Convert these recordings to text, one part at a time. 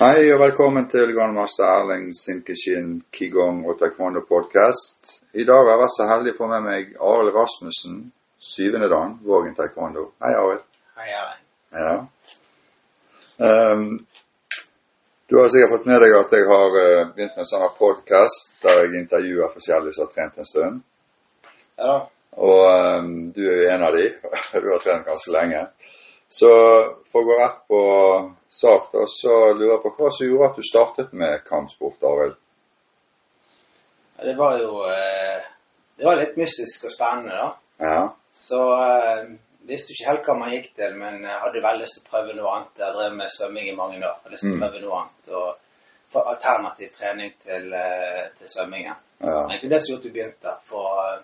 Hei og velkommen til grandmaster Erling Sinkeshin Kigong og Taekwondo podcast. I dag har jeg vært så heldig å få med meg Arild Rasmussen, syvende dan, Vågen Taekwondo. Hei, Arild. Hei, Erling. Ja. Um, du har sikkert fått med deg at jeg har eh, begynt med en sånn podcast der jeg intervjuer forskjellige som har trent en stund. Ja. Og um, du er jo en av de. Du har trent ganske lenge. Så for å gå rett på sak, da, så lurer jeg på hva som gjorde at du startet med kampsport, Arild? Ja, Det var jo eh, Det var litt mystisk og spennende, da. Ja. Så eh, visste ikke helt hva man gikk til, men jeg hadde veldig lyst til å prøve noe annet. Jeg drev med svømming i mange år. Jeg hadde lyst til å Mm. prøve noe annet. Og få alternativ trening til, eh, til svømmingen. ja. Egentlig det som gjorde at du begynte. For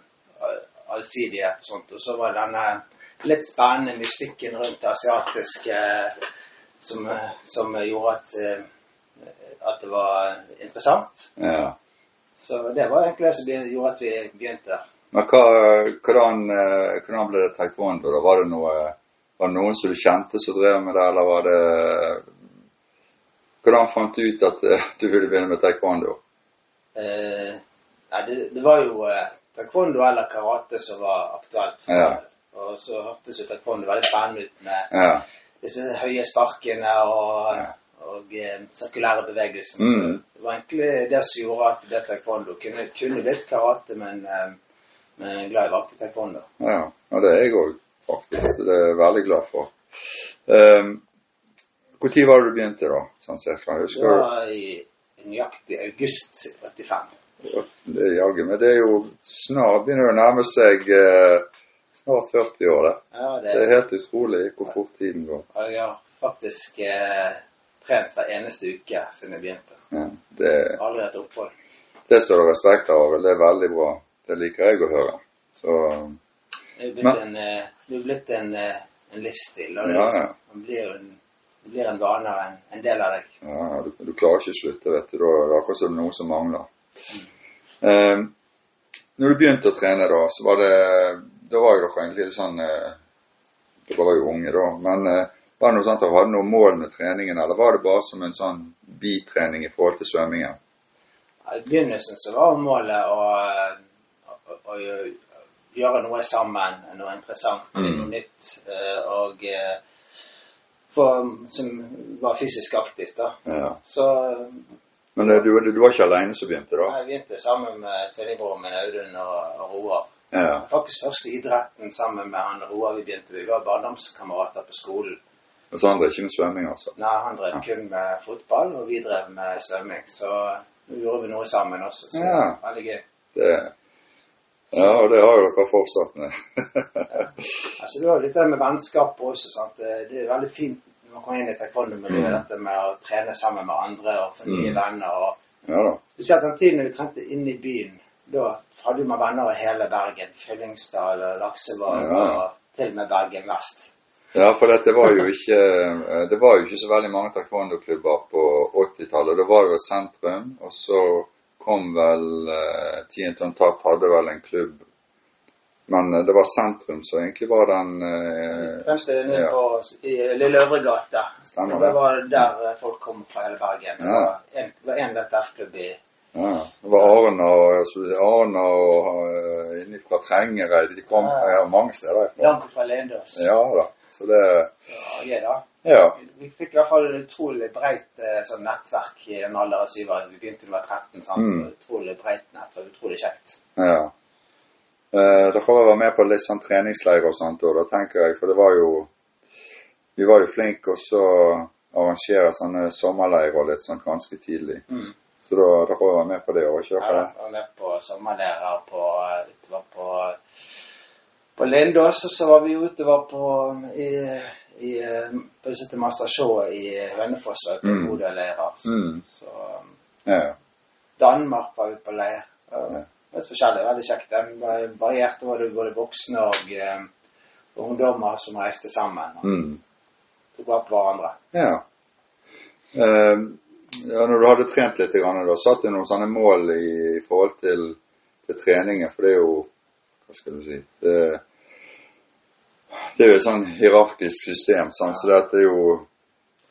allsidighet og sånt. Og så var denne litt spennende mystikken rundt det asiatiske som, som gjorde at, eh, at det var interessant. ja. Så det var egentlig det som gjorde at vi begynte. Men hva, hvordan, eh, hvordan ble det taekwondo? da? Var det, noe, var det noen som du kjente som drev med det, eller var det Hvordan fant du ut at eh, du ville begynne med taekwondo? Eh, nei, det, det var jo taekwondo eller karate som var aktuelt. for Ja. Og så hørtes det vært veldig spennende ut med Ja. disse høye sparkene og, Ja. og eh, sirkulære bevegelsen. Mm. Så det var egentlig det som gjorde at det taekwondo kunne, kunne blitt karate, men, eh, men glad i valgte taekwondo. ja. ja det er jeg òg, faktisk. Det er jeg veldig glad for. Um, Når var det du begynte, da? Sånn cirka? Det Husker du? var i nøyaktig august 85. Det er jaggu meg. Det er jo snart begynner det å nærme seg eh, snart 40 år, det. Ja, det, Det er helt utrolig hvor fort tiden går. Ja, jeg har faktisk eh, trent hver eneste uke siden jeg begynte. Ja, det, Aldri hatt opphold. det står det respekt av, og det er veldig bra. Det liker jeg å høre. Så Det er blitt Men- en, eh, det er blitt en, eh, en livsstil. Og det, Ja, er liksom- ja. Man blir jo en, det blir en vane og en, en del av deg. ja, du, du klarer ikke å slutte, vet du. Da er det akkurat som noe som mangler. Eh, når du begynte å trene, da, så var det Da var jo dere en litt sånn eh, Dere var jo unge, da. Men eh, var det noe sånt at dere hadde noe mål med treningen, eller var det bare som en sånn bitrening i forhold til svømmingen? I begynnelsen så var målet å, å, å, å gjøre noe sammen, noe interessant, Mm. noe nytt, eh, og for, som var fysisk aktivt. da. Ja. Så Men du, du var ikke aleine som begynte, da? jeg begynte sammen med tvillingbroren min Audun og, og Roar. Ja. Faktisk første idretten sammen med han Roar vi begynte. Vi var barndomskamerater på skolen. Og så andre ikke med svømming, altså? Nei, han drev kun med fotball, og vi drev med svømming. Så nå gjorde vi noe sammen også. Så Ja. veldig gøy. Det, ja, og det har jo dere fortsatt med. Altså, det var litt det med vennskap også. sant? Det, det er veldig fint når man kommer inn i taekwondo-miljøet, Mm. dette med å trene sammen med andre og få nye Mm. venner. og ja da. Spesielt den tiden vi trente inn i byen. Da hadde man venner i hele Bergen. Fyllingsdal, Laksevåg Ja. og til og med Bergen vest. Ja, for dette var jo ikke eh, Det var jo ikke så veldig mange taekwondo-klubber på 80-tallet. Da var det jo sentrum, og så kom vel eh, Tienton Tat hadde vel en klubb. Men eh, det var sentrum som egentlig var den eh, Trente nede ja. på i Lille Øvregata. Stemmer det. Det var der eh, folk kom fra hele Bergen. Ja. var en, det var en VTF-klubb i ja, Det var Arna og Arna og uh, innifra Trengereid. De kom Ja. ja, mange steder ifra. langt fra Lendøs. Ja da. Så det Så, ja, da. Ja. Vi fikk i hvert fall et utrolig breit eh, sånn nettverk i den alder av syv år. Vi begynte da vi var 13, sant? Mm. så utrolig breit nettverk. Utrolig kjekt. Ja. Eh, dere jeg være med på litt sånn treningsleir og sånt, og da tenker jeg, for det var jo Vi var jo flinke også å arrangere sånne sommerleirer litt sånn ganske tidlig. Mm. Så da dere var med på det òg, ikke Jeg var med på sommerleirer på, det var på, på Lindås, og så var vi utover på i, i på det sitter Master Shaw i Hønefoss og på. Bodø-leirer. Så, Mm. så ja, Ja. Danmark var ute på leir. Ja. Litt forskjellig. Veldig kjekt. Den var variert. Da var det både voksne og, eh, ungdommer som reiste sammen. og Mm. Tok vare på hverandre. ja. Eh, ja. Når du hadde trent litt, da satt du noen sånne mål i, i forhold til, til treningen? For det er jo Hva skal du si Det, det er jo et sånn hierarkisk system, sant? så det er jo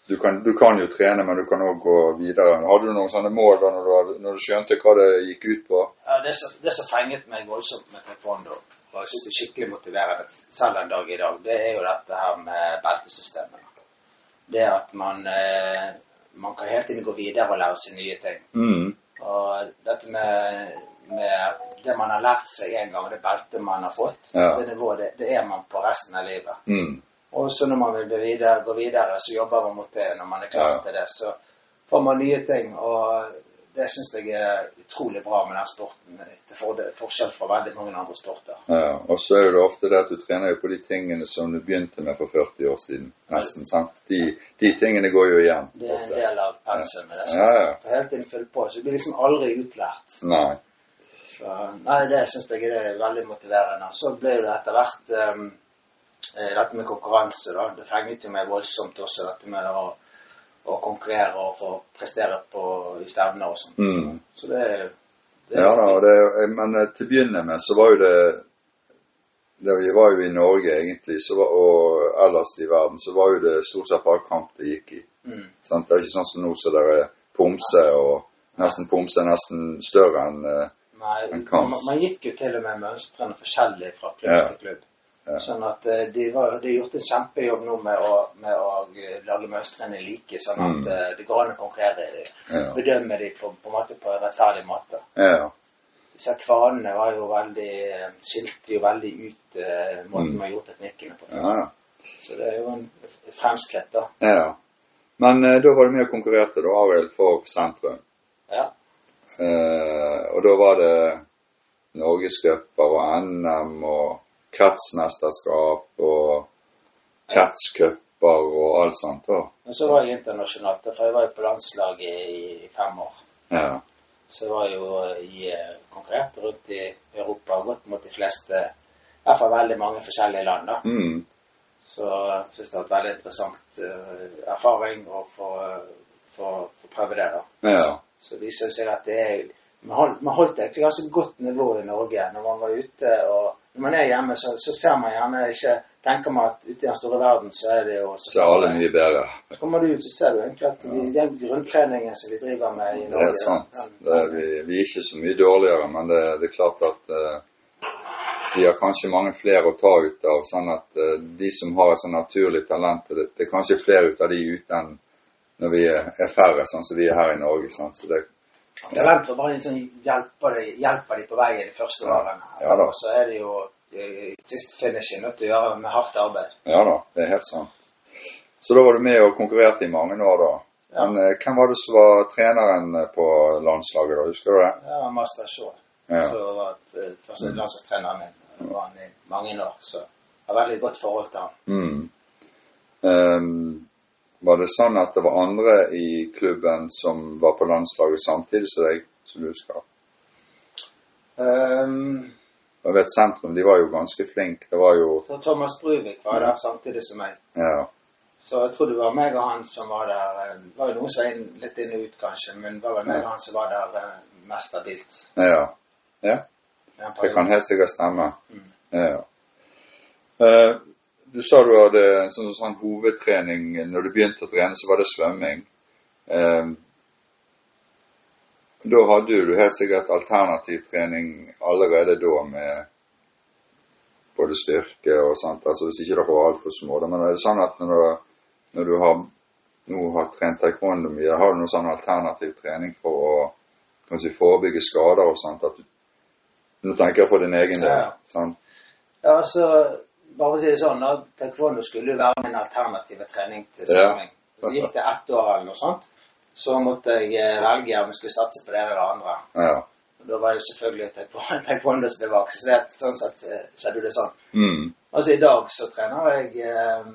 du kan, du kan jo trene, men du kan òg gå videre. Hadde du noen sånne mål da når du, når du skjønte hva det gikk ut på? Ja, det, som, det som fenget meg voldsomt med taekwondo, og jeg syns det er skikkelig motiverende selv en dag i dag, det er jo dette her med beltesystemet. Det at man, eh, man kan hele tiden gå videre og lære seg nye ting. Mm. Og dette med, med det man har lært seg en gang, det beltet man har fått, Ja. det nivået, det, det er man på resten av livet. Mm. Og så når man vil videre, gå videre, så jobber man mot det når man er klar Ja. til det. Så får man nye ting, og det syns jeg er utrolig bra med den sporten. Til for, forskjell fra veldig mange andre sporter. Ja, og så er det ofte det at du trener jo på de tingene som du begynte med for 40 år siden. Nesten, sant? De, de tingene går jo igjen. Det er en del av pensumet. det. Ja, ja. For hele tiden følge på. Så du blir liksom aldri utlært. Nei. Så, nei, det syns jeg er veldig motiverende. Så ble det etter hvert um, dette med konkurranse, da. Det fenget jo meg voldsomt også, dette med å, å konkurrere og få prestere på, i stevner og sånt. Mm. Så, så det, det Ja da, det, men eh, til å begynne med så var jo det det Vi var jo i Norge egentlig, så var, og ellers i verden, så var jo det stort sett bare kamp det gikk i. mm. Sant? Det er ikke sånn som nå så det er pomse, og nesten pomse er nesten større enn eh, En kamp. man, man gikk jo til og med mønstrene forskjellig fra klubb Ja. til klubb. Ja. Sånn at eh, de, var, de har gjort en kjempejobb nå med å, med å eh, lage mønstrene like, sånn at Mm. eh, det går an å konkurrere i. Ja. Bedømme dem på, på, en en rettferdig måte. Ja. Disse kvanene var jo veldig skilte jo veldig ut eh, måten Mm. man gjort teknikkene på. Ja. Så det er jo en fremskritt, da. ja. Men eh, da var du med og konkurrerte, da, Arild, for sentrum. Ja. Eh, og da var det norgescuper og NM og kretsmesterskap og kretscuper og alt sånt. da. Men så var jeg internasjonalt, for jeg var jo på landslaget i, fem år. Ja. Så jeg var jo i eh, konkurrerte rundt i Europa og gått mot de fleste, i hvert fall veldig mange forskjellige land. da. Mm. Så jeg syns det har vært veldig interessant uh, erfaring å få, få, prøve det. da. ja. Så det viser seg at det er Man holdt, man holdt egentlig ganske godt nivå i Norge når man var ute. og Når man er hjemme, så, så ser man gjerne ikke Tenker man at ute i den store verden så er det jo Så er alle mye bedre. Så kommer du ut, så ser du egentlig at de, den grunntreningen som vi driver med i Det Norge er sant. Det er, vi, vi er ikke så mye dårligere, men det, det er klart at uh, de har kanskje mange flere å ta ut av. sånn at uh, de som har et sånn naturlig talent, det, det er kanskje flere ut av de ute enn når vi er, er færre, sånn som vi er her i Norge. Sånn, Så det, Talent var bare en sånn hjelper de, hjelper de på vei i de første Ja. årene. Ja da. Så er det jo siste finishen nødt til å gjøre med hardt arbeid. ja da, det er helt sant. Så da var du med og konkurrerte i mange år, da. Ja. Men eh, hvem var det som var treneren eh, på landslaget, da? Husker du det? Ja, Master Shaw. Ja. Så var eh, første landslagstreneren min. Det var han i mange år, så jeg har veldig godt forhold til ham. Mm. Ehm, var det sånn at det var andre i klubben som var på landslaget samtidig som deg, som du husker? Um, Jeg vet Sentrum de var jo ganske flinke. Det var jo Thomas Bruvik var der samtidig som meg. Ja. Så jeg tror det var meg og han som var der. eh, Det var jo noen som var inn, litt inn og ut, kanskje, men det var vel meg og han som var der eh, mest stabilt. ja. ja. Det kan helt sikkert stemme. Mm. Ja. Eh, du sa du hadde en sånn, sånn hovedtrening når du begynte å trene, så var det svømming. Eh, da hadde du helt sikkert alternativ trening allerede da med både styrke og sånt. Altså hvis ikke dere var altfor små. Da. Men er det sånn at når du, når du har, nå har trent taekwondo mye, har du noen sånn alternativ trening for å si, forebygge skader og sånt? Du, nå tenker jeg på din egen del. Ja. Sånn. Ja, altså, bare å si det sånn, da, taekwondo skulle jo være min alternative trening til svømming. Så gikk det ett år eller noe sånt, så måtte jeg eh, velge om jeg skulle satse på det eller det andre. Ja. Da var det jo selvfølgelig taekwondo som ble det, sånn sett eh, skjedde det sånn. Mm. Altså i dag så trener jeg eh,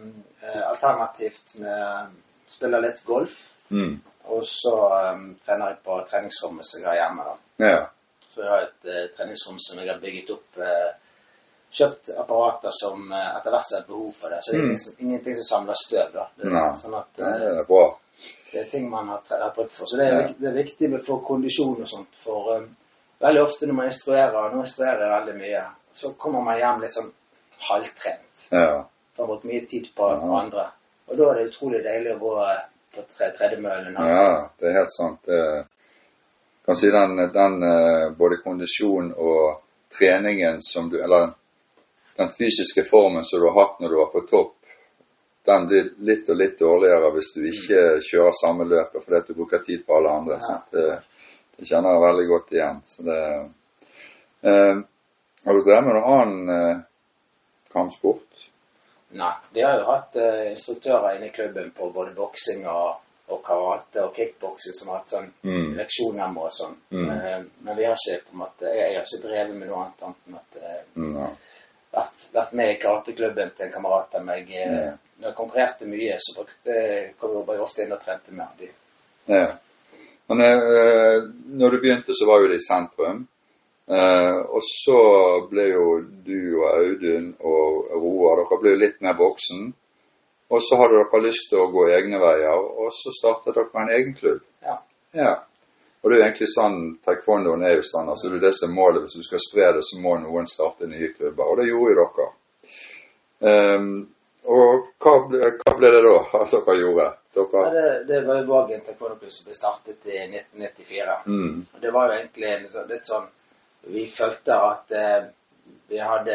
eh, alternativt med Spiller litt golf, Mm. og så um, trener jeg på treningsrommet som jeg har hjemme. da. Ja. Så jeg har et eh, treningsrom som jeg har bygget opp. Eh, kjøpt apparater som eh, etter hvert ser behov for det. Så det er Mm. ingenting som samler støv. da. Det, Nei. sånn at ja, eh, det er bra. det er ting man har, har brukt for. Så det er, Ja. det er viktig for kondisjon og sånt. For um, veldig ofte når man instruerer, nå instruerer jeg veldig mye, så kommer man hjem litt sånn halvtrent. Ja. Får brukt mye tid på, Ja. andre. Og da er det utrolig deilig å gå, på tre, tredemøllen. Ja, det er helt sant. Det, kan si den, den både kondisjon og treningen som du Eller den fysiske formen som du har hatt når du var på topp, den blir litt og litt dårligere hvis du ikke kjører samme løpet fordi at du bruker tid på alle andre. Ja. Det, det kjenner jeg veldig godt igjen. Så det, eh, har du drevet med noen annen eh, kampsport? Nei, vi har jo hatt eh, instruktører inne i klubben på både boksing og, og karate og kickboksing som har hatt sånn Mm. leksjoner og sånn. Mm. Men, men vi har ikke på en måte, jeg, jeg har ikke drevet med noe annet annet enn at eh, Mm, ja. Vært, vært med i karateklubben til en kamerat av meg. Eh, Ja. Når jeg konkurrerte mye, så brukte, kom jeg ofte inn og trente med de. Ja. Men eh, når du begynte, så var jo det i sentrum. Eh, og så ble jo du og Audun og Roar Dere ble jo litt mer voksen. Og så hadde dere lyst til å gå egne veier, og så startet dere en egen klubb. Ja. Ja. Og det er egentlig sånn taekwondoen er jo sånn. altså Det er det som er målet. Hvis du skal spre det, så må noen starte nye klubber. Og det gjorde jo dere. Um, og hva ble, hva ble det da at dere gjorde? Ja, det, det var jo Vågen taekwondo-klubb som ble startet i 1994. mm, Og det var jo egentlig litt sånn Vi følte at eh, vi hadde,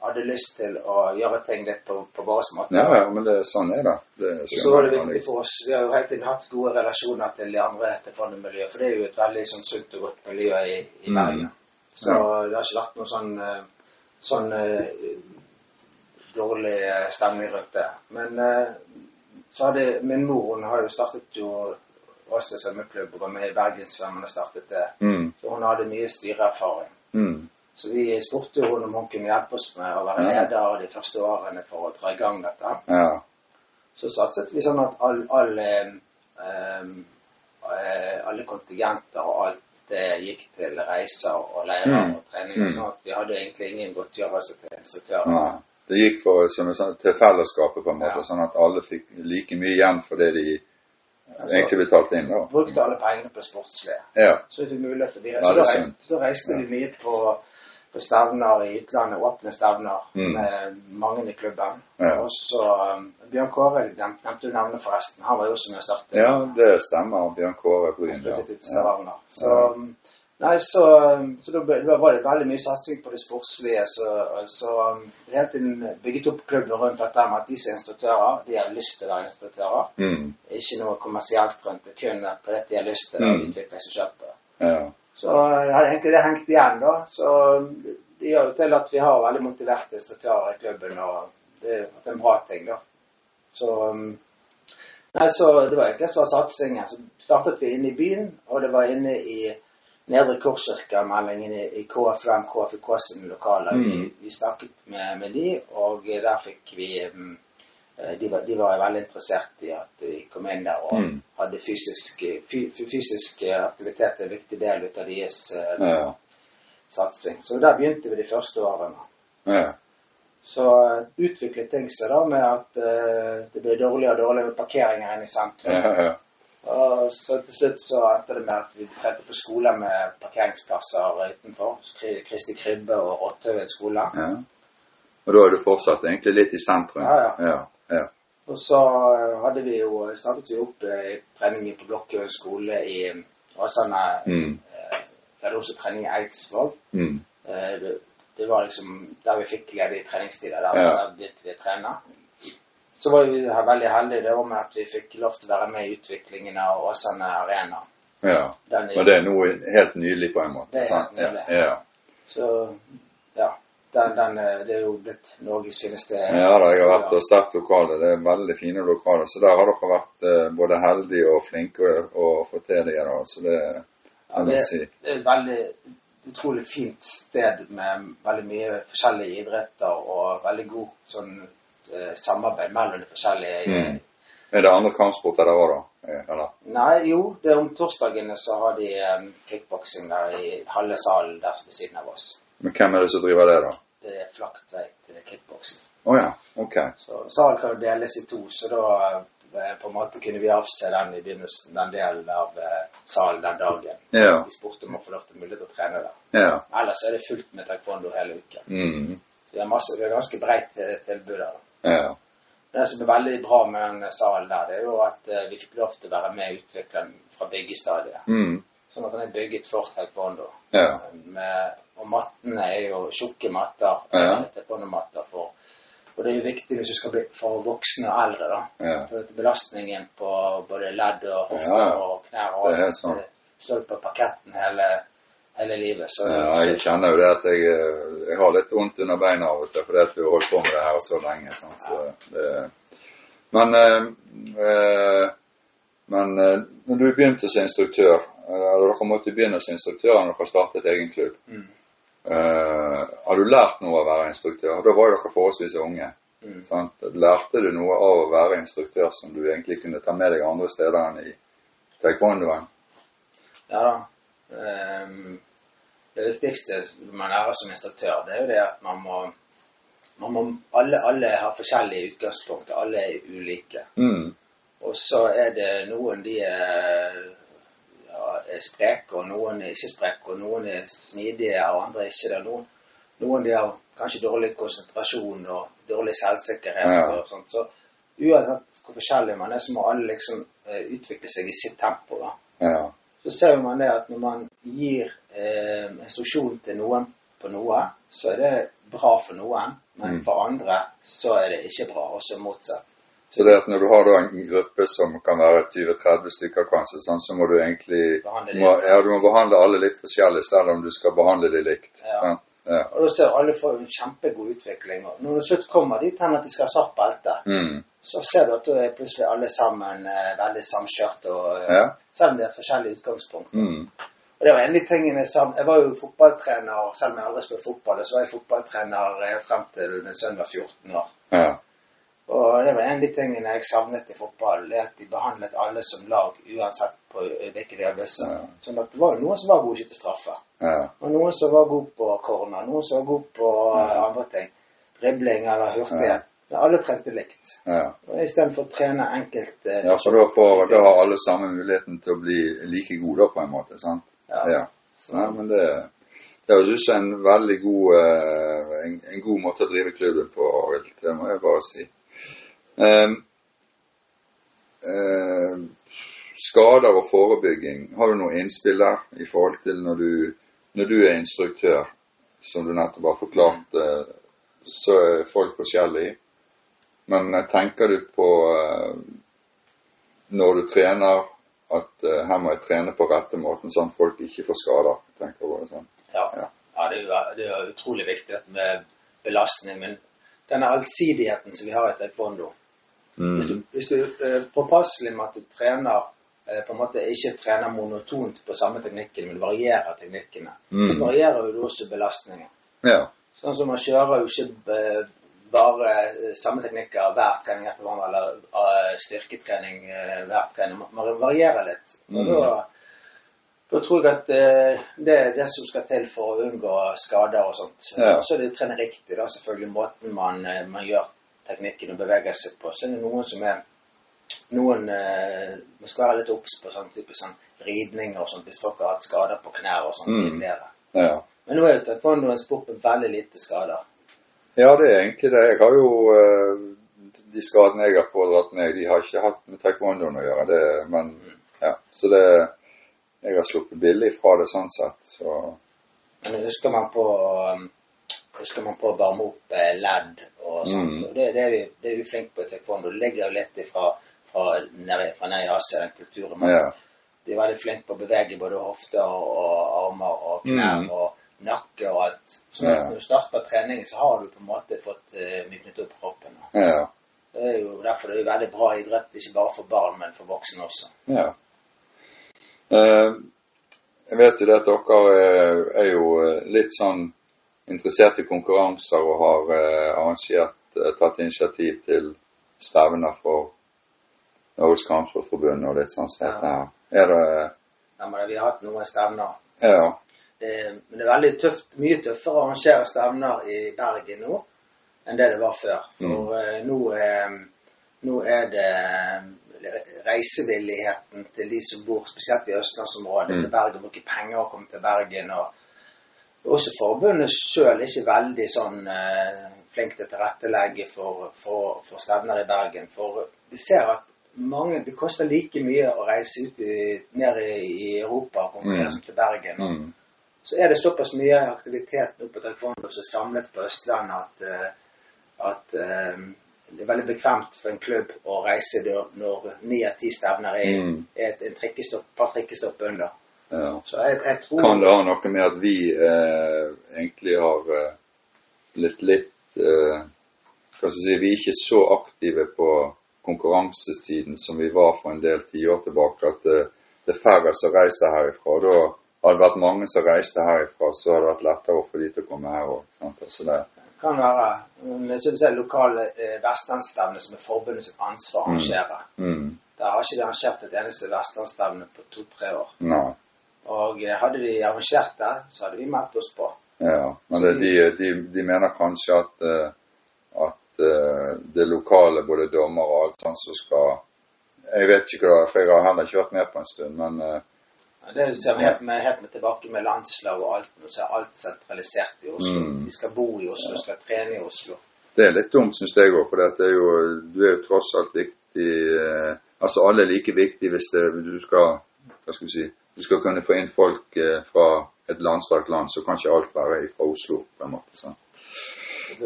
hadde lyst til å gjøre ting litt på, på vår måte. Ja, ja, men det, sånn er det. det så var det viktig for oss. Vi har jo hele tiden hatt gode relasjoner til de andre taekwondo-miljøene, for det er jo et veldig sånn sunt og godt miljø i, i Mm. Så Ja. det har ikke vært noe sånn, eh, sånn eh, dårlig eh, stemning rundt det. Men så hadde min mor hun har jo startet jo også svømmeklubb og var med i Bergenssvømmene startet det. Mm, Så hun hadde mye styreerfaring. mm, Så vi spurte jo henne om hun kunne hjelpe oss med å være leder de første årene for å dra i gang dette. ja. Så satset vi sånn at all, all, eh, alle kontingenter og alt det gikk til reiser og leirer Mm. og trening. Mm. Sånn at vi hadde egentlig ingen godtgjørelse til instruktører. ja. Det gikk for, som sånn, til fellesskapet, på en måte, Ja. sånn at alle fikk like mye igjen for det de Altså, egentlig betalte inn. da. Brukte alle pengene på sportslige. Ja. Så vi fikk mulighet til. Ja, Så det er rei- da reiste vi mye på, på stevner i utlandet, åpne stevner Mm. med mange i klubben. Ja. Og så um, Bjørn Kåre nevnte du navnet forresten. Han var jo også med å starte. ja, det stemmer. Bjørn Kåre Bryn. Ja. Ja. Så, um, nei, så, um, så da, da var det veldig mye satsing på det sportslige. Så, så hele tiden bygget opp klubben rundt dette med at de som er instruktører, de har lyst til å være instruktører. Mm, Ikke noe kommersielt rundt det, kun på det de har lyst til å Mm. utvikle seg selv på. ja. Så jeg hadde egentlig det hengt igjen, da. Så det gjør jo til at vi har veldig motiverte instruktører i klubben, og det er en bra ting, da. Så um, Nei, så det var egentlig så var satsingen. Så startet vi inne i byen, og det var inne i Nedre Korskirka-meldingen i, i KFUM, KFUK sine lokaler. Vi, Mm. vi snakket med, med de, og der fikk vi um, de var, de var veldig interessert i at vi kom inn der og Mm. hadde fysisk, fy, fysisk aktivitet en viktig del ut av deres eh, Ja. satsing. Så der begynte vi de første årene. ja. Så eh, utviklet ting seg da med at uh, det ble dårligere og dårligere parkeringer inne i sentrum. ja, ja. Og så til slutt så endte det med at vi trente på skoler med parkeringsplasser utenfor. Kristi Kribbe og Rottøyen skole. ja. Og da er du fortsatt egentlig litt i sentrum? Ja, ja. Og så eh, hadde vi jo, startet vi opp eh, trening på Blokkøyen skole i Åsane. Mm. Eh, Vi hadde også trening i Eidsvåg. Mm. Eh, Det, det var liksom der vi fikk ledige treningstider. Der, Ja. der begynte vi å trene. Så var vi veldig heldige det var med at vi fikk lov til å være med i utviklingen av Åsane Arena. ja. Men det er noe helt nylig på en måte? Det er helt nylig. Ja. ja. Så ja, den, den, eh, det er jo blitt Norges fineste Ja da, jeg har vært og sett lokalet. Det er veldig fine lokaler. Så der har dere vært eh, både heldige og flinke å, få til det. Da. Så det Ja, det, si. det er et veldig utrolig fint sted med veldig mye forskjellige idretter og veldig god sånn eh, samarbeid mellom de forskjellige. Mm. Er det andre kampsporter der òg, da? Eh, Eller? Nei, jo, det er om torsdagene så har de um, kickboksing der i halve salen der ved siden av oss. Men hvem er det som driver det, da? Det er Flaktveit kickboksing. Å ja. Ok. Så salen kan jo deles i to, så da eh, på en måte kunne vi avse den i begynnelsen, den delen av eh, salen den dagen. Ja. Vi spurte om å få lov til mulighet til å trene der. Ja. Ellers er det fullt med taekwondo hele uken. Mm. Vi har, masse, vi har ganske breit eh, tilbud der. Ja. Det som er veldig bra med den salen der, det er jo at vi fikk lov til å være med i utviklingen fra byggestadiet. Mm. Sånn at den er bygget for taekwondo. Ja. Med, og mattene er jo tjukke matter. Ja. for Og det er jo viktig hvis du skal bli for voksne og eldre, da. Ja. For belastningen på både ledd og hofter Ja, og knær og sant. det Står på parketten hele, hele livet. Så, Ja, jeg kjenner jo det at jeg, eh, jeg har litt vondt under beina av og til fordi at vi har holdt på med det her så lenge. Sånn, Så det, men eh, eh, men eh, når du begynte som instruktør, eller dere måtte begynne som instruktør når dere startet egen klubb, Mm. Eh, har du lært noe av å være instruktør? Da var jo dere forholdsvis unge. Mm. Sant? Lærte du noe av å være instruktør som du egentlig kunne ta med deg andre steder enn i taekwondoen? Ja da. Um, det viktigste man lærer som instruktør, det er jo det at man må, man må alle, alle har forskjellige utgangspunkt. Alle er ulike. Mm. Og så er det noen de er, er spreke, og noen er ikke spreke, og noen er smidige, og andre er ikke det. Noen, noen de har kanskje dårlig konsentrasjon og dårlig selvsikkerhet Ja. og sånt. Så uansett hvor forskjellig man er, så må alle liksom eh, utvikle seg i sitt tempo. da Ja. så ser man det at når man gir eh, instruksjon til noen på noe, så er det bra for noen, men Mm. for andre så er det ikke bra, også motsatt. Så det at når du har en gruppe som kan være 20-30 stykker kanskje, sånn, så må du egentlig må, ja, du må behandle alle litt forskjellig, selv om du skal behandle de likt. Ja. Ja. Og da ser alle får en kjempegod utvikling. Og når du slutt kommer dit hen at de skal ha svart belte, Mm. så ser du at da er plutselig alle sammen eh, veldig samkjørt, og, eh, Ja. selv om de har forskjellige forskjellig utgangspunkt. Mm. Og det var en av de tingene som Jeg var jo fotballtrener, selv om jeg aldri spilte fotball, så var jeg fotballtrener eh, frem til min sønn var 14 år. Ja. Og det var en av de tingene jeg savnet i fotball, det at de behandlet alle som lag, uansett på hvilke øvelser. Ja. Sånn at det var noen som var gode til å skyte straffer. Ja. Og noen som var gode på corner, noen som var gode på ja. andre ting. Dribling eller hurtighet. Men alle trengte likt. Ja. Istedenfor å trene enkelt eh, ja, for da, får, da har alle samme muligheten til å bli like gode på en måte. sant? Ja. Ja. Nei, men det, det høres ut som en veldig god, eh, en, en god måte å drive klubben på, Arild. Det må jeg bare si. Ehm, eh, skader og forebygging, har du noe innspill der i forhold til når du, når du er instruktør, som du nettopp har forklart, eh, så er folk forskjellige. Men eh, tenker du på eh, når du trener at her må jeg trene på rette måten, sånn at folk ikke får skader? tenker du sånn. Ja, Ja. ja det, er det er utrolig viktig med belastning. Men denne allsidigheten som vi har i taekwondo Hvis du, hvis du er påpasselig med at du trener eh, på en måte ikke trener monotont på samme teknikken, men varierer teknikkene, Mm. så varierer du også belastningen. Ja. Sånn som man kjører jo ikke eh, bare eh, samme teknikker hver trening etter hverandre, eller eh, styrketrening eh, hver trening. Man- varierer litt. Og Mm. da, da tror jeg at eh, det er det som skal til for å unngå skader og sånt. Ja. Så er det å trene riktig, da, selvfølgelig måten man, eh, man gjør teknikken og beveger seg på. Så er det noen som er noen eh, Man skal være litt obs på sånn type sånn ridninger og sånt hvis folk har hatt skader på knær og sånn Mm. tidligere. ja. Men nå er jo taekwondo en sport med veldig lite skader. Ja, det er egentlig det. Jeg har jo eh, De skadene jeg har pådratt meg, de har ikke hatt med taekwondoen å gjøre. Det, men ja, Så det Jeg har sluppet billig fra det sånn sett. Så Men husker man på um, husker man prøve å varme opp eh, ledd og sånt. Mm. Og det, det, er vi, det er vi flinke på i taekwondo. Det ligger jo litt ifra fra nede fra nede i Asia, den kulturen. Men ja. De er veldig flinke på å bevege både hofter og, og armer og knær Mm. og nakke og alt. Så Ja. når du starter treningen, så har du på en måte fått uh, myknet opp kroppen. ja. Det er jo derfor det er veldig bra idrett, ikke bare for barn, men for voksne også. ja. Eh, jeg vet jo det at dere er, er jo eh, litt sånn interessert i konkurranser og har eh, arrangert, eh, tatt initiativ til stevner for Norges Kampsportforbund og litt sånn som dette her. Er det Ja, men vi har hatt noen stevner. Ja. Det, men det er veldig tøft, mye tøffere å arrangere stevner i Bergen nå enn det det var før. For mm. nå, eh, nå er det eh, reisevilligheten til de som bor spesielt i østlandsområdet Mm. til Bergen, bruker penger å komme til Bergen. og også forbundet sjøl ikke veldig sånn eh, flink til å tilrettelegge for, for, for stevner i Bergen. For vi ser at mange, det koster like mye å reise ut i, ned i, i Europa og konkurrere Mm. som til Bergen. Mm. Så er det såpass mye aktivitet nå på taekwondo som er samlet på Østlandet at, eh, at um, det er veldig bekvemt for en klubb å reise når ni av ti stevner er, Mm. er et et, et par trikkestopp under. Ja. Så jeg, jeg tror Kan det ha noe med at vi eh, egentlig har eh, blitt litt eh, Hva skal jeg si Vi er ikke så aktive på konkurransesiden som vi var for en del tiår tilbake. At det, det er færre som reiser herifra. Da hadde det vært mange som reiste herifra, så hadde det vært lettere for de til å komme her òg. Altså det, kan være men jeg synes det er lokale eh, vestlandsstevne som er forbundet sitt ansvar å arrangere. mm, Der har ikke de arrangert et eneste vestlandsstevne på to-tre år. nei. Og eh, hadde de arrangert det, så hadde vi meldt oss på. Ja, men det, de, de, de mener kanskje at, eh, at eh, det lokale, både dommer og alt sånt som skal Jeg vet ikke hva, for jeg har heller ikke vært med på en stund, men ja, Det ser vi helt med, helt med tilbake med landslag og alt. Nå så er alt sentralisert i Oslo. Mm. De skal bo i Oslo, skal trene i Oslo. det er litt dumt, syns jeg òg. For det er jo, du er jo tross alt viktig Altså alle er like viktige hvis det, du skal Hva skal vi si Du skal kunne få inn folk eh, fra et landstrakt land, så kan ikke alt være fra Oslo, på en måte. sant?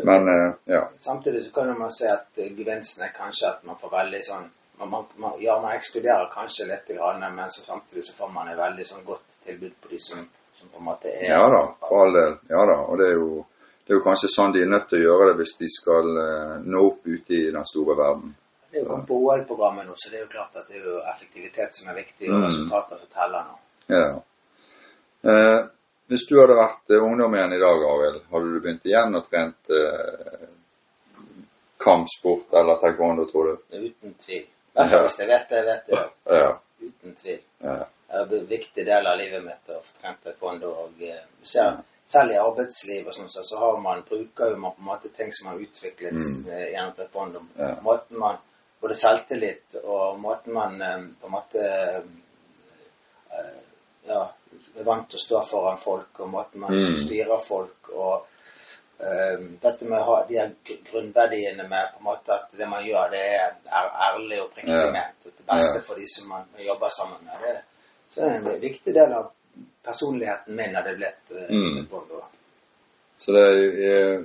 Men eh, ja. Samtidig så kan man se at eh, gevinsten er kanskje at man får veldig sånn man, man, Ja, man ekskluderer kanskje litt, men så samtidig så får man et veldig sånn godt tilbud på de som, som på en måte er Ja da, for all del. Ja da. Og det er, jo, det er jo kanskje sånn de er nødt til å gjøre det hvis de skal nå opp ute i den store verden. Det er jo kommet på OL-programmet nå, så det er jo klart at det er jo effektivitet som er viktig, og Mm. resultater som teller nå. Ja. Eh, hvis du hadde vært eh, ungdom igjen i dag, Arild, hadde du begynt igjen og trent eh, kampsport eller taekwondo, tror du? Uten tvil. I hvert fall hvis jeg vet det, vet jeg det. Ja. Uten tvil. ja. Det er en viktig del av livet mitt å få trent taekwondo. Og eh, ser, selv i arbeidsliv og sånn, så, har man, bruker man på en måte ting som har utviklet Mm. eh, gjennom taekwondo. Ja. Måten man, både selvtillit og måten man eh, på en måte eh, ja, er vant til å stå foran folk, og måten man Mm. styrer folk, og um, dette med å ha de her grunnverdiene med på en måte at det man gjør, det er ærlig og oppriktig Ja. ment. og det beste Ja. for de som man jobber sammen med. Det, så det er en viktig del av personligheten min er det blitt. Uh, Mm. Så det er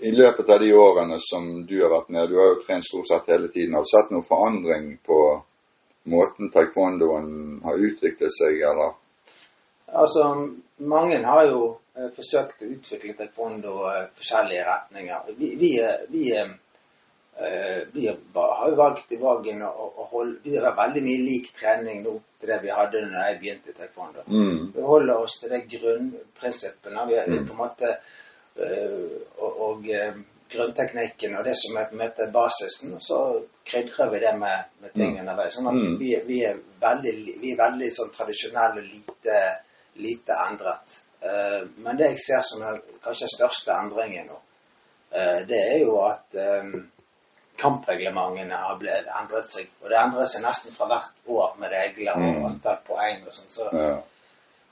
I løpet av de årene som du har vært med, du har jo trent stort sett hele tiden, har du sett noen forandring på måten taekwondoen har utviklet seg, eller? Altså, mange har jo eh, forsøkt å utvikle taekwondo i forskjellige retninger. Vi, vi, eh, vi, eh, eh, vi har jo valgt i Vagen å, å holde Vi har veldig mye lik trening nå til det vi hadde da jeg begynte i taekwondo. Mm. Vi holder oss til de grunnprinsippene. Vi er Mm. på en måte og, og eh, grunnteknikken og det som er på en måte basisen. Og så krydrer vi det med, med ting Mm. underveis. Sånn at Mm. vi, vi, er veldig, vi er veldig sånn tradisjonelle og lite, lite endret. Eh, men det jeg ser som er kanskje den største endringen nå, eh, det er jo at eh, kampreglementene har blitt endret seg. Og det endrer seg nesten fra hvert år med regler og Mm. antall poeng og sånn. Så Ja.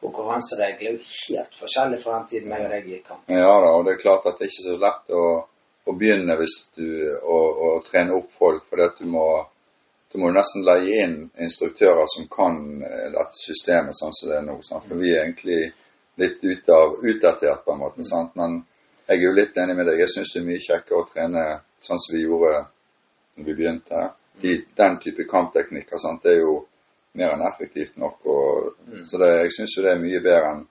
Konkurranseregler er jo helt forskjellig fra den tiden jeg og deg gikk kamp. ja da, og det er klart at det er ikke så lett å, å begynne hvis du å, å trene opp folk, for du må du må nesten leie inn instruktører som kan eh, dette systemet sånn som det er nå. Sant? For vi er egentlig litt ut av, utdatert på en måte. Sant? Men jeg er jo litt enig med deg. Jeg syns det er mye kjekkere å trene sånn som vi gjorde når vi begynte. De, den type kampteknikker sant? det er jo mer enn effektivt nok. Og, Så det, jeg syns jo det er mye bedre enn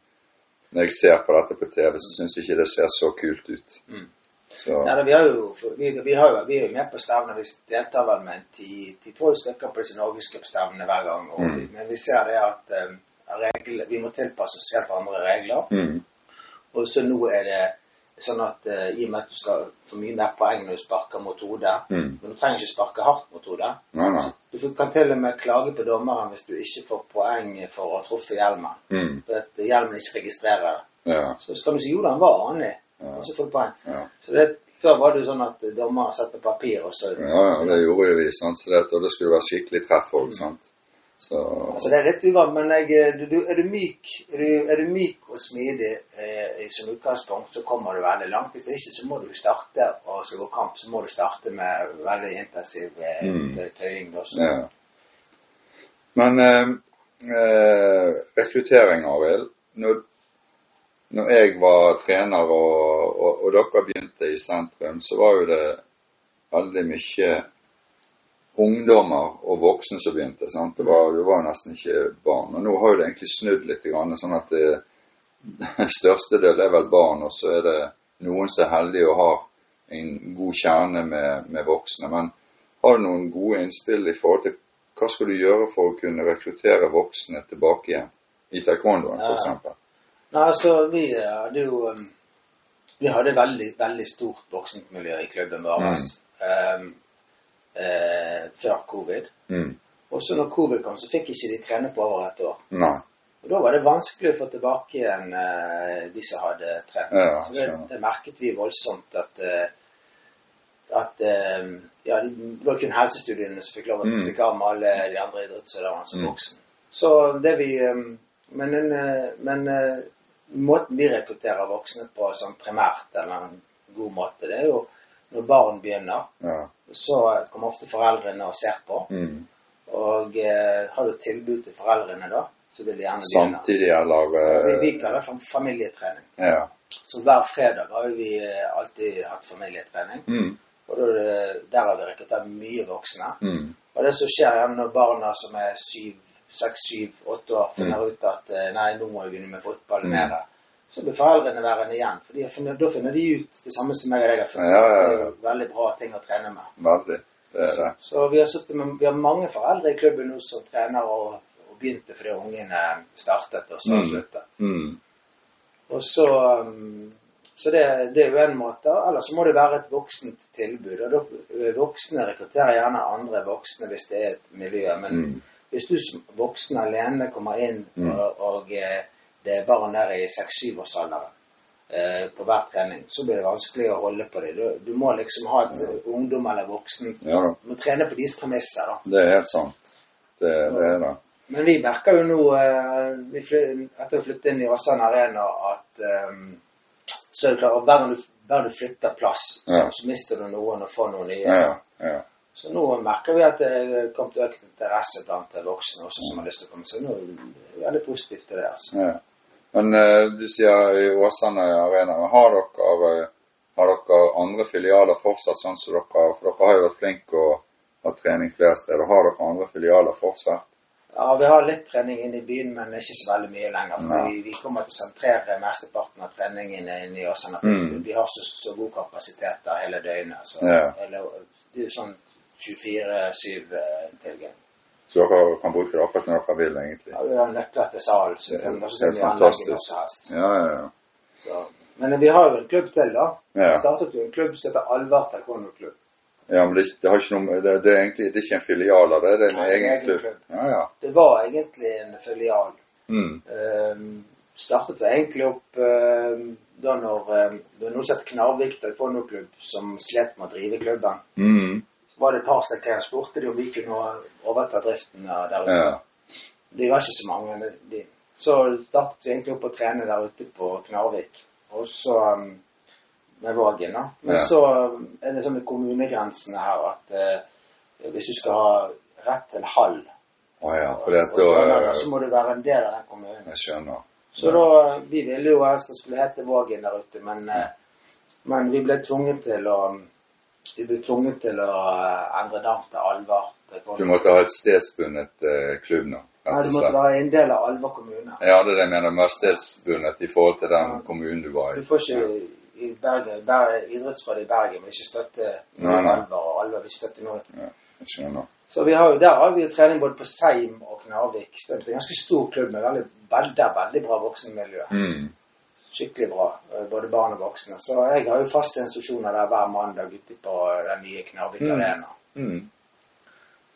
når jeg ser på dette på TV, så syns jeg ikke det ser så kult ut. Mm. Så, Nei, vi, har jo, vi, vi, har vi er jo med på stevner. Vi deltar vel med 10-12 stykker på disse norgescupstevnene hver gang. Og, Mm. men vi ser det at um, regler, vi må tilpasse oss helt andre regler. mm, Og så nå er det sånn at uh, i og med at du skal få mye mer poeng når du sparker mot hodet mm. Men du trenger ikke sparke hardt mot hodet. Nei, nei. Du kan til og med klage på dommeren hvis du ikke får poeng for å ha truffet hjelmen. Mm, For at hjelmen ikke registrerer det. ja, Så skal du si jo den var vanlig, Ja. og så får du poeng. ja. Så det, Før var det jo sånn at dommeren satte papir, og så Ja, ja, det gjorde jo vi. Sant? Så det, og det skulle være skikkelig treff òg. sant? Så Altså det er litt uvant, men jeg, du, du- er, du myk, er, du, er du myk og smidig eh, som utgangspunkt, så kommer du veldig langt. Hvis ikke så må du starte og skal gå kamp, så må du starte med veldig intensiv eh, Mm. tøying. Ja. Men eh, eh, rekruttering, Arild. Når, når jeg var trener og, og, og dere begynte i sentrum, så var jo det veldig mye ungdommer og voksne som begynte. sant? Det var, det var nesten ikke barn. Og nå har jo det egentlig snudd litt, grann, sånn at det, det største del er vel barn, og så er det noen som er heldige og har en god kjerne med, med voksne. Men har du noen gode innspill i forhold til hva skal du gjøre for å kunne rekruttere voksne tilbake igjen? I taekwondoen, Ja. f.eks. Nei, altså, vi hadde jo um, Vi hadde veldig, veldig stort voksentmiljø i klubben vår um, eh, før covid. Mm. Og så når covid kom, så fikk ikke de trene på over et år. Nei. Og da var det vanskelig å få tilbake igjen eh, de som hadde trent. Ja, så det, det merket vi voldsomt at eh, at eh, ja, det var kun helsestudiene som fikk lov å Mm. stikke av med alle de andre idrettsutøverne som Mm. voksen. Så det vi eh, Men, men måten vi rekrutterer voksne på sånn primært, eller en god måte, det er jo når barn begynner, Ja. så kommer ofte foreldrene og ser på. Mm. Og eh, har du tilbud til foreldrene da, så vil de gjerne begynne. Samtidig, eller Vi, eh, vi kaller det familietrening. Ja. Så hver fredag har vi eh, alltid hatt familietrening. Mm. Og er der har vi rekruttert mye voksne. Mm. Og det som skjer gjerne når barna som er syv, seks, syv, åtte år finner ut at eh, nei, nå må vi begynne med fotball Mm. Så blir foreldrene værende igjen. For da finner de ut det samme som jeg og deg har funnet. Ja, ja, ja. Det er jo veldig bra ting å trene med. Veldig. Det er det. Så vi har, med, vi har mange foreldre i klubben nå som trener og, og begynte fordi ungene startet, og så Mm. sluttet. Mm. Og så, um, så det, det er jo en måte. Eller så må det være et voksent tilbud. Og da, voksne rekrutterer gjerne andre voksne hvis det er et miljø. Men Mm. hvis du som voksen alene kommer inn, Mm. og, og eh, det er barn der i 6-7-årsalderen eh, på hver trening, så blir det vanskelig å holde på det. Du, du må liksom ha et ja. ungdom eller voksen Ja da. Du må trene på deres premisser. da. Det er helt sant. Det, det er det. Men vi merker jo nå, eh, etter å flytte inn i Åsane Arena, at eh, så er det klart, hver gang du, hver du flytter plass, så, Ja. så mister du noen og får noen nye. Ja, ja. Så nå merker vi at det er kommet økt interesse blant voksne også som har lyst til å komme. Så nå er det veldig positivt til det. altså. Men uh, du sier i Åsane Arena. Men har dere, eh, har dere andre filialer fortsatt sånn som dere For dere har jo vært flinke og hatt trening flere steder. Har dere andre filialer fortsatt? Ja, Vi har litt trening inne i byen, men ikke så veldig mye lenger. For vi, vi kommer til å sentrere mesteparten av treningen inne i Åsane. Mm. Vi har så, så god kapasitet der hele døgnet. Så Ja. eller, det er jo sånn 24-7-tilgang. Så dere kan bruke det akkurat når dere vil, egentlig? Ja, vi har nøkler til salen, så kan helt se når som helst. Ja, ja, ja. Så. Men vi har jo en klubb til, da. Ja. Vi startet jo en klubb som heter Alvar taekwondo-klubb. Ja, men det, det noe det, det er egentlig det er ikke en filial av det, det er en Nei, egen egen klubb. klubb. Ja, ja. Det var egentlig en filial. Mm. Um, startet det egentlig opp ehm, da når um, det var noe som het Knarvik taekwondo-klubb, som slet med å drive klubben. Mm. Var det et par stykker jeg spurte de om vi kunne overta driften der ute. Ja. De var ikke så mange. De. Så startet vi egentlig opp å trene der ute på Knarvik. Og så um, med Vågen, da. Men Ja. så um, er det sånn med kommunegrensene her at eh, hvis du skal ha rett til hall, Å ja, for det at og da så må du være en del av den kommunen. Jeg skjønner. Så da, Vi ville jo helst det skulle hete Vågen der ute, men, eh, men vi ble tvunget til å vi ble tvunget til å eh, endre navn til Alvar. Du måtte ha et stedsbundet eh, klubb nå, Ja, du måtte være en del av Alvar kommune. Ja, det er det jeg mener Mer stedsbundet i forhold til den Ja. kommunen du var i. Du får ikke i Bergen, Ber Idrettsrådet i Bergen vil ikke støtte Nei, nei. Alvar, og Alvar vil støtte noe. Ja, jeg skjønner. Så vi har jo, der har vi jo trening både på Seim og Knarvik. Så det er en ganske stor klubb med veldig, veldig, veldig bra voksenmiljø. Mm. Skikkelig bra, eh, både barn og voksne. Så jeg har jo faste instruksjoner der hver mandag ute på den nye Knarvik Mm. arena. Mm.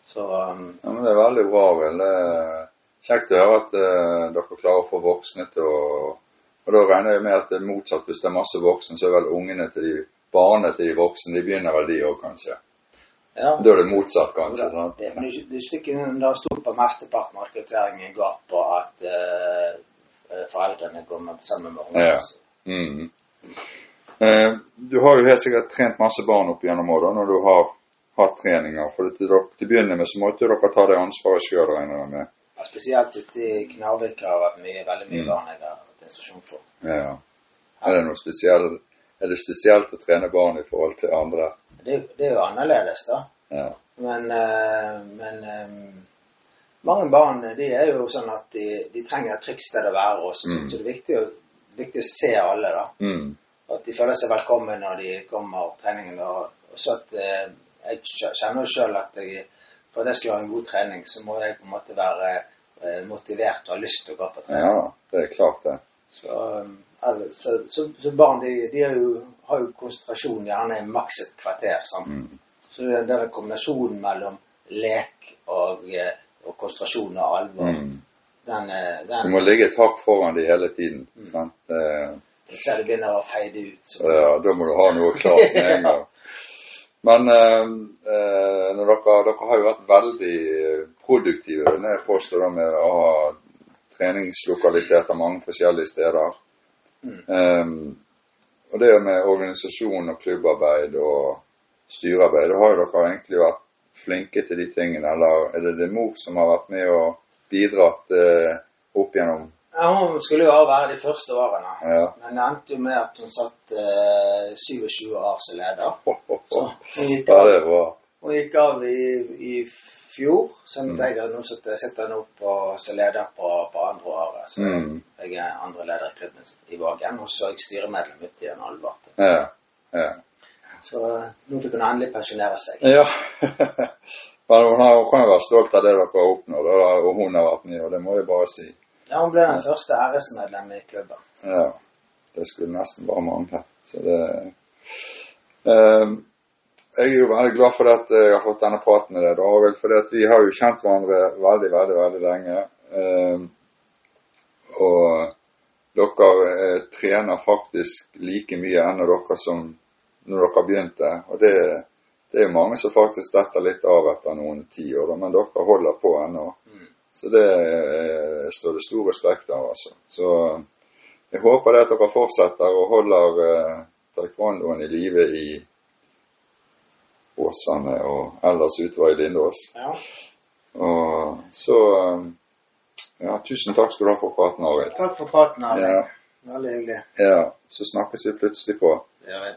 Så um, Ja, men Det er veldig bra, vel. Er kjekt å høre at uh, dere klarer å få voksne til å Og da regner jeg med at det er motsatt. Hvis det er masse voksne, så er vel ungene til de barna til de voksne De begynner vel de òg, kanskje? Ja. Da er det motsatt, kanskje. sant? Det, men det, det er ikke sikkert det sto på mesteparten av rekrutteringen går på at eh, foreldrene går med, sammen med ungene. Ja. Mm. Eh, du har jo helt sikkert trent masse barn opp gjennom åra når du har hatt treninger. For til, dere, til begynne med så måtte dere ta det ansvaret sjøl, regner jeg med. Ja, Spesielt ute i Knarvik har vært mye, veldig mye Mm. barn jeg har hatt instruksjon for. Ja. Er det noe spesielt Er det spesielt å trene barn i forhold til andre? Det, det er jo annerledes, da. Ja. Men, eh, men eh, mange barn de er jo sånn at de, de trenger et trygt sted å være også. Mm. Så det er viktig å, viktig å se alle, da. Mm. At de føler seg velkommen når de kommer på treningen. Og, og så at eh, jeg kjenner jo sjøl at jeg, for at jeg skal ha en god trening, så må jeg på en måte være eh, motivert og ha lyst til å gå på trening. ja, det er klart det. Så, alle- så, så, så barn de, de jo, har jo konsentrasjon gjerne maks et kvarter. Sant? Mm. Så det er den kombinasjonen mellom lek og, eh, og konsentrasjon og alvor, Mm. den, den, Du må ligge et hakk foran de hele tiden. Sant? Eh, ser det begynner å feide ut. Så, Ja, da må du ha noe klart med en gang. Men eh, eh, dere, dere har jo vært veldig produktive, når jeg påstår det med å ha treningslokaliteter mange forskjellige steder. Mm. Eh, og det med organisasjon og klubbarbeid og styrearbeid, da har jo dere egentlig vært flinke til de tingene, eller er det det mor som har vært med og bidratt eh, opp gjennom Ja, hun skulle jo være de første årene, Ja. men det endte jo med at hun satt eh, 27 år som leder. Så hun gikk Ja, av, det hun gikk av i, i fjor, så Mm. jeg nå sitter, nå på, som leder på, på andre året. Så Mm. jeg er andre leder i klubben i Vågen, og så er jeg styremedlem ute i den Alvarte. Ja. ja. Så nå fikk hun endelig pensjonere seg. Ja. Men hun, har, kan jo være stolt av det dere har oppnådd, og hun har vært med, og det må jeg bare si. Ja, hun ble den første æresmedlem i klubben. Ja. Det skulle nesten bare mangle. Så det eh, Jeg er jo veldig glad for at jeg har fått denne praten med deg, da, Arild, for vi har jo kjent hverandre veldig, veldig, veldig lenge. Eh, og dere eh, trener faktisk like mye ennå dere som når dere begynte. Og det, det er mange som faktisk detter litt av etter noen tiår, men dere holder på ennå. Mm. Så det står det stor respekt av, altså. Så jeg håper det at dere fortsetter og holder eh, taekwondoen i live i Åsane og ellers utover i Lindås. Ja. Og så eh, Ja, tusen takk skal du ha for praten, Arild. Takk for praten, Arild. Ja, Veldig hyggelig. ja, så snakkes vi plutselig på. Ja. vi.